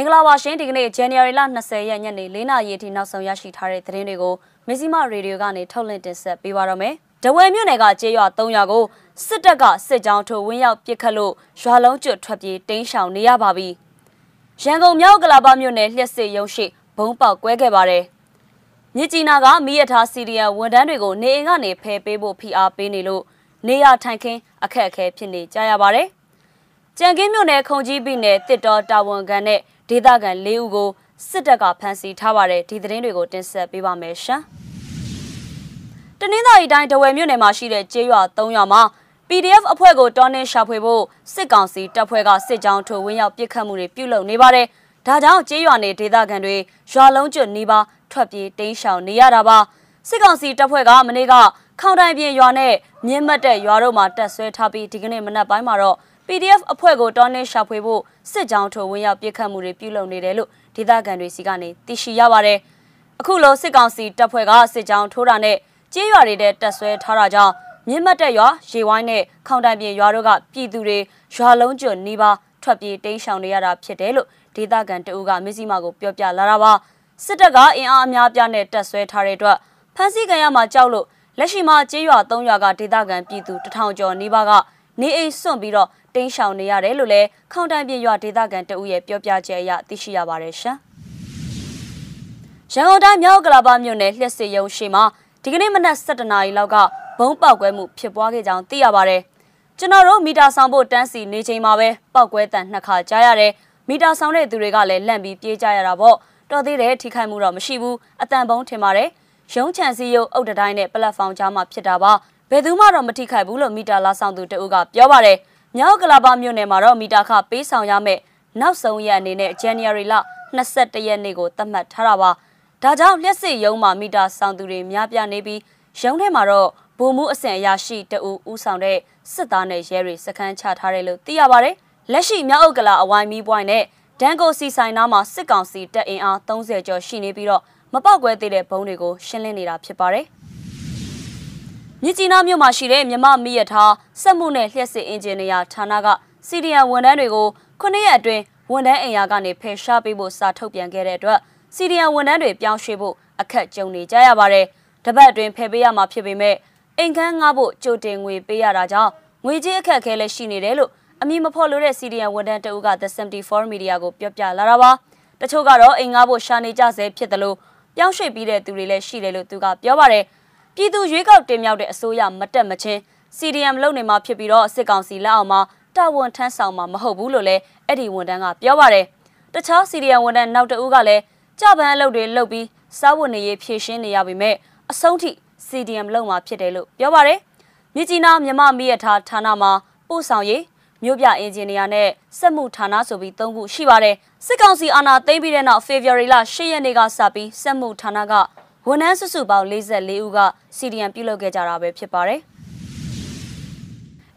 င်္ဂလာပါရှင်ဒီကနေ့ January လ20ရက်ညနေ4နာရီအထိနောက်ဆုံးရရှိထားတဲ့သတင်းတွေကိုမဇီမရေဒီယိုကနေထုတ်လွှင့်တင်ဆက်ပေးပါရမယ်။ဒဝဲမြို့နယ်ကကျေးရွာ3ရွာကိုစစ်တပ်ကစစ်ကြောင်းထိုးဝင်းရောက်ပစ်ခတ်လို့ရွာလုံးကျွတ်ထွက်ပြေးတိမ်းရှောင်နေရပါပြီ။ရန်ကုန်မြောက်ကလာပမြို့နယ်လျှက်စစ်ရုံရှိဘုံပေါက်ကွဲခဲ့ပါတယ်။မြစ်ကြီးနာကမိရထားစီရီယံဝန်ထမ်းတွေကိုနေအိမ်ကနေဖယ်ပေးဖို့ဖိအားပေးနေလို့နေရထိုင်ခင်းအခက်အခဲဖြစ်နေကြရပါတယ်။ကြံကင်းမြို့နယ်ခုံကြီးပြည်နယ်တစ်တော်တာဝန်ခံနဲ့ ဒေသခံ၄ဦးကိုစစ်တပ်ကဖမ်းဆီးထားပါတယ်ဒီသတင်းတွေကိုတင်ဆက်ပေးပါမယ်ရှင်။တနင်္သာရီတိုင်းဒဝယ်မြို့နယ်မှာရှိတဲ့ကျေးရွာ၃ရွာမှာ PDF အဖွဲ့ကိုတောင်းနှင်းရှာဖွေဖို့စစ်ကောင်စီတပ်ဖွဲ့ကစစ်ကြောင်းထိုးဝင်းရောက်ပစ်ခတ်မှုတွေပြုလုပ်နေပါတယ်။ဒါကြောင့်ကျေးရွာနယ်ဒေသခံတွေရွာလုံးကျွတ်နေပါထွက်ပြေးတိမ်းရှောင်နေရတာပါ။စစ်ကောင်စီတပ်ဖွဲ့ကမနေ့ကခေါင်တိုင်ပြင်ရွာနဲ့မြင်းမတ်တဲ့ရွာတို့မှာတက်ဆွဲထားပြီးဒီကနေ့မနက်ပိုင်းမှာတော့ PDF အဖွဲ့ကိုတောင်းနှင်းရှာဖွေဖို့စစ်ကြောင်းထိုးဝင်ရောက်ပစ်ခတ်မှုတွေပြုလုပ်နေတယ်လို့ဒေသခံတွေစီကနေသိရှိရပါတယ်။အခုလိုစစ်ကောင်စီတပ်ဖွဲ့ကစစ်ကြောင်းထိုးတာနဲ့ကြေးရွာတွေတဲ့တက်ဆွဲထားတာကြောင့်မြင့်မတ်တဲ့ရွာရေဝိုင်းနဲ့ခေါင်တိုင်ပြင်ရွာတို့ကပြည်သူတွေရွာလုံးကျွနီးပါးထွက်ပြေးတိမ်းရှောင်နေရတာဖြစ်တယ်လို့ဒေသခံတအူးကမစ္စည်းမကိုပြောပြလာတာပါစစ်တပ်ကအင်အားအများပြားနဲ့တက်ဆွဲထားတဲ့အတွက်ဖမ်းဆီးခံရမှာကြောက်လို့လက်ရှိမှာကြေးရွာ၃ရွာကဒေသခံပြည်သူတထောင်ကျော်နီးပါးကနေအိမ်စွန့်ပြီးတော့ တင်းရှောင်နေရတယ်လို့လည်းခေါင်တိုင်ပြရွာဒေသခံတဦးရဲ့ပြောပြချက်အရသိရှိရပါတယ်ရှင်။ရန်ကုန်တိုင်းမြောက်ကလာပမြို့နယ်လျှက်စစ်ရုံရှိမှာဒီကနေ့မနက်7:00နာရီလောက်ကဘုံပေါက်ကွဲမှုဖြစ်ပွားခဲ့ကြောင်းသိရပါတယ်။ကျွန်တော်တို့မီတာဆောင်ဖို့တန်းစီနေချိန်မှာပဲပေါက်ကွဲတန်နှစ်ခါကြားရတယ်။မီတာဆောင်တဲ့သူတွေကလည်းလန့်ပြီးပြေးကြရတာပေါ့။တော်သေးတယ်ထိခိုက်မှုတော့မရှိဘူး။အတန်ပုံးထင်ပါတယ်။ရုံးချန်စီရုပ်အုတ်တတိုင်းနဲ့ပလက်ဖောင်ကြားမှာဖြစ်တာပါ။ဘယ်သူမှတော့မထိခိုက်ဘူးလို့မီတာလာဆောင်သူတအုပ်ကပြောပါတယ်။ မြောက်ကလာပါမြို့နယ်မှာတော့မီတာခပေးဆောင်ရမယ့်နောက်ဆုံးရက်အနေနဲ့ January လ22ရက်နေ့ကိုသတ်မှတ်ထားတာပါ။ဒါကြောင့်လျှက်စစ်ရုံးမှာမီတာဆောင်သူတွေများပြားနေပြီးရုံးထဲမှာတော့ဗိုလ်မှူးအဆင့်အရာရှိတအူဦးဆောင်တဲ့စစ်သားနဲ့ရဲတွေစခန်းချထားတယ်လို့သိရပါတယ်။လက်ရှိမြောက်ဥက္ကလာအဝိုင်းမီးပွိုင်းနဲ့ဒန်ကိုစီဆိုင်နားမှာစစ်ကောင်စီတပ်အင်အား30ကျော်ရှိနေပြီးတော့မပောက်ကွဲသေးတဲ့ဘုံတွေကိုရှင်းလင်းနေတာဖြစ်ပါတယ်။ မြစ်ကြီးနားမြို့မှာရှိတဲ့မြမမီရထားစက်မှုနဲ့လျှက်စစ်အင်ဂျင်နီယာဌာနကစီဒီယန်ဝန်ထမ်းတွေကိုခုနှစ်ရက်အတွင်းဝန်ထမ်းအိမ်ယာကနေဖယ်ရှားပေးဖို့စာထုတ်ပြန်ခဲ့တဲ့အတွက်စီဒီယန်ဝန်ထမ်းတွေပြောင်းရွှေ့ဖို့အခက်ကြုံနေကြရပါတယ်။တပတ်အတွင်းဖယ်ပေးရမှာဖြစ်ပေမဲ့အိမ်ခန်းငှားဖို့ကြိုတင်ငွေပေးရတာကြောင့်ငွေကြေးအခက်အခဲလည်းရှိနေတယ်လို့အမည်မဖော်လို့တဲ့စီဒီယန်ဝန်ထမ်းတအုပ်က The 74 Media ကိုပြောပြလာတာပါ။တချို့ကတော့အိမ်ငှားဖို့ရှာနေကြဆဲဖြစ်တယ်လို့ပြောင်းရွှေ့ပြီးတဲ့သူတွေလည်းရှိတယ်လို့သူကပြောပါတယ်။ ပြည်သူရွေးကောက်တင်မြှောက်တဲ့အစိုးရမတက်မချင်း CDM လုပ်နေမှာဖြစ်ပြီးတော့စစ်ကောင်စီလက်အောက်မှာတာဝန်ထမ်းဆောင်မှာမဟုတ်ဘူးလို့လည်းအဲ့ဒီဝန်ထမ်းကပြောပါတယ်။တခြား CDM ဝန်ထမ်းနောက်တဦးကလည်းကြပန်းအလုပ်တွေလုပ်ပြီးစားဝတ်နေရေးဖြည့်ရှင်းနေရပေမဲ့အဆုံးထိ CDM လုပ်မှာဖြစ်တယ်လို့ပြောပါတယ်။မြကြီးနားမြမမီးရထားဌာနမှာပို့ဆောင်ရေးမြို့ပြအင်ဂျင်နီယာနဲ့စက်မှုဌာနဆိုပြီး၃ခုရှိပါတယ်။စစ်ကောင်စီအာဏာသိမ်းပြီးတဲ့နောက် February လ10ရက်နေ့ကစပြီးစက်မှုဌာနက ဝန်ထမ်းစုစုပေါင်း44ဦးကစီဒီယံပြုလုပ်ခဲ့ကြတာပဲဖြစ်ပါတယ်။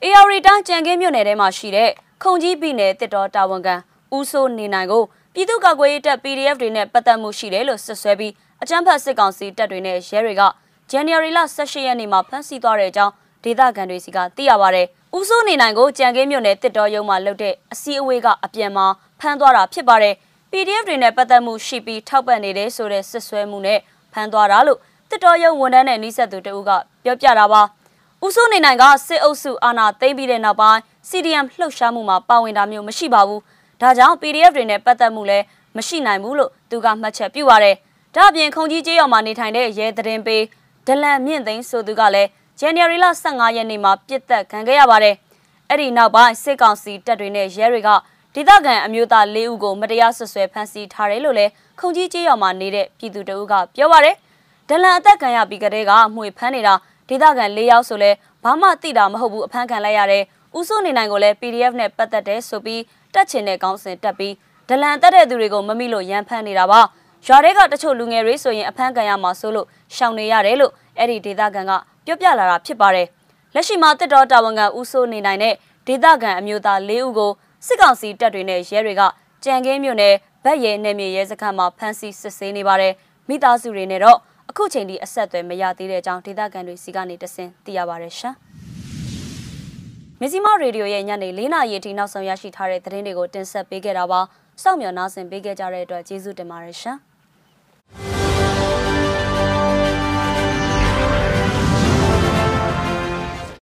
AR တိုင်းကြံကင်းမြို့နယ်ထဲမှာရှိတဲ့ခုံကြီးပြည်နယ်တစ်တော်တာဝန်ခံဦးစိုးနေနိုင်ကိုပြည်သူ့ကာကွယ်ရေးတပ် PDF တွေနဲ့ပတ်သက်မှုရှိတယ်လို့ဆွဆွဲပြီးအကြမ်းဖက်စစ်ကောင်စီတပ်တွေနဲ့ရဲတွေက January လ18ရက်နေ့မှာဖမ်းဆီးသွားတဲ့အကြောင်းဒေသခံတွေစီကသိရပါဗျ။ဦးစိုးနေနိုင်ကိုကြံကင်းမြို့နယ်တစ်တော်ရုံးမှာလုပ်တဲ့အစည်းအဝေးကအပြန်မှာဖမ်းသွားတာဖြစ်ပါတယ်။ PDF တွေနဲ့ပတ်သက်မှုရှိပြီးထောက်ပံ့နေတဲ့ဆိုတဲ့ဆွဆွဲမှုနဲ့ ဖမ်းသွားတာလို့တစ်တော်ရုံဝန်ထမ်းနဲ့နှိဆက်သူတဦးကပြောပြတာပါ။ဦးစိုးနေနိုင်ကစစ်အုပ်စုအာဏာသိမ်းပြီးတဲ့နောက်ပိုင်း CDM လှုပ်ရှားမှုမှာပါဝင်တာမျိုးမရှိပါဘူး။ဒါကြောင့် PDF တွေနဲ့ပတ်သက်မှုလည်းမရှိနိုင်ဘူးလို့သူကမှတ်ချက်ပြုပါတယ်။ဒါ့အပြင်ခုံကြီးကျေးရွာမှာနေထိုင်တဲ့ရဲသတင်းပေးဒလန်မြင့်သိန်းဆိုသူကလည်း January လ15ရက်နေ့မှာပြစ်သက်ခံခဲ့ရပါတယ်။အဲ့ဒီနောက်ပိုင်းစစ်ကောင်စီတပ်တွေနဲ့ရဲတွေကဒေသခံအမျိုးသား၄ဦးကိုမတရားဆွဆွဲဖမ်းဆီးထားတယ်လို့လည်း ခုံကြီးကျေးရွာမှာနေတဲ့ပြည်သူတအုပ်ကပြောပါရယ်ဒလန်အသက်ခံရပြီးကတည်းကမှွေဖမ်းနေတာဒေသခံ၄ယောက်ဆိုလဲဘာမှသိတာမဟုတ်ဘူးအဖမ်းခံလိုက်ရတယ်ဦးစိုးနေနိုင်ကိုလည်း PDF နဲ့ပတ်သက်တယ်ဆိုပြီးတက်ချင်တဲ့ကောင်းစင်တက်ပြီးဒလန်တက်တဲ့သူတွေကိုမမိလို့ရန်ဖမ်းနေတာပါရွာတွေကတချို့လူငယ်တွေဆိုရင်အဖမ်းခံရမှာဆိုလို့ရှောင်နေရတယ်လို့အဲ့ဒီဒေသခံကပြောပြလာတာဖြစ်ပါတယ်လက်ရှိမှာတစ်တော်တာဝန်ခံဦးစိုးနေနိုင်တဲ့ဒေသခံအမျိုးသား၄ဦးကိုစစ်ကောင်စီတပ်တွေနဲ့ရဲတွေကကြံကင်းမြို့နယ် ဗက်ရဲနယ်မြေရဲစခန်းမှာဖမ်းဆီးစစ်ဆေးနေပါတယ်မိသားစုတွေနဲ့တော့အခုချိန်ထိအဆက်အသွယ်မရသေးတဲ့အကြောင်းဒေသခံတွေစီကနေတဆင်သိရပါတယ်ရှင်မဇီမရေဒီယိုရဲ့ညနေ၄နာရီအထိနောက်ဆုံးရရှိထားတဲ့သတင်းတွေကိုတင်ဆက်ပေးခဲ့တာပါစောင့်မျှော်နားဆင်ပေးခဲ့ကြတဲ့အတွက်ကျေးဇူးတင်ပါတယ်ရှင်။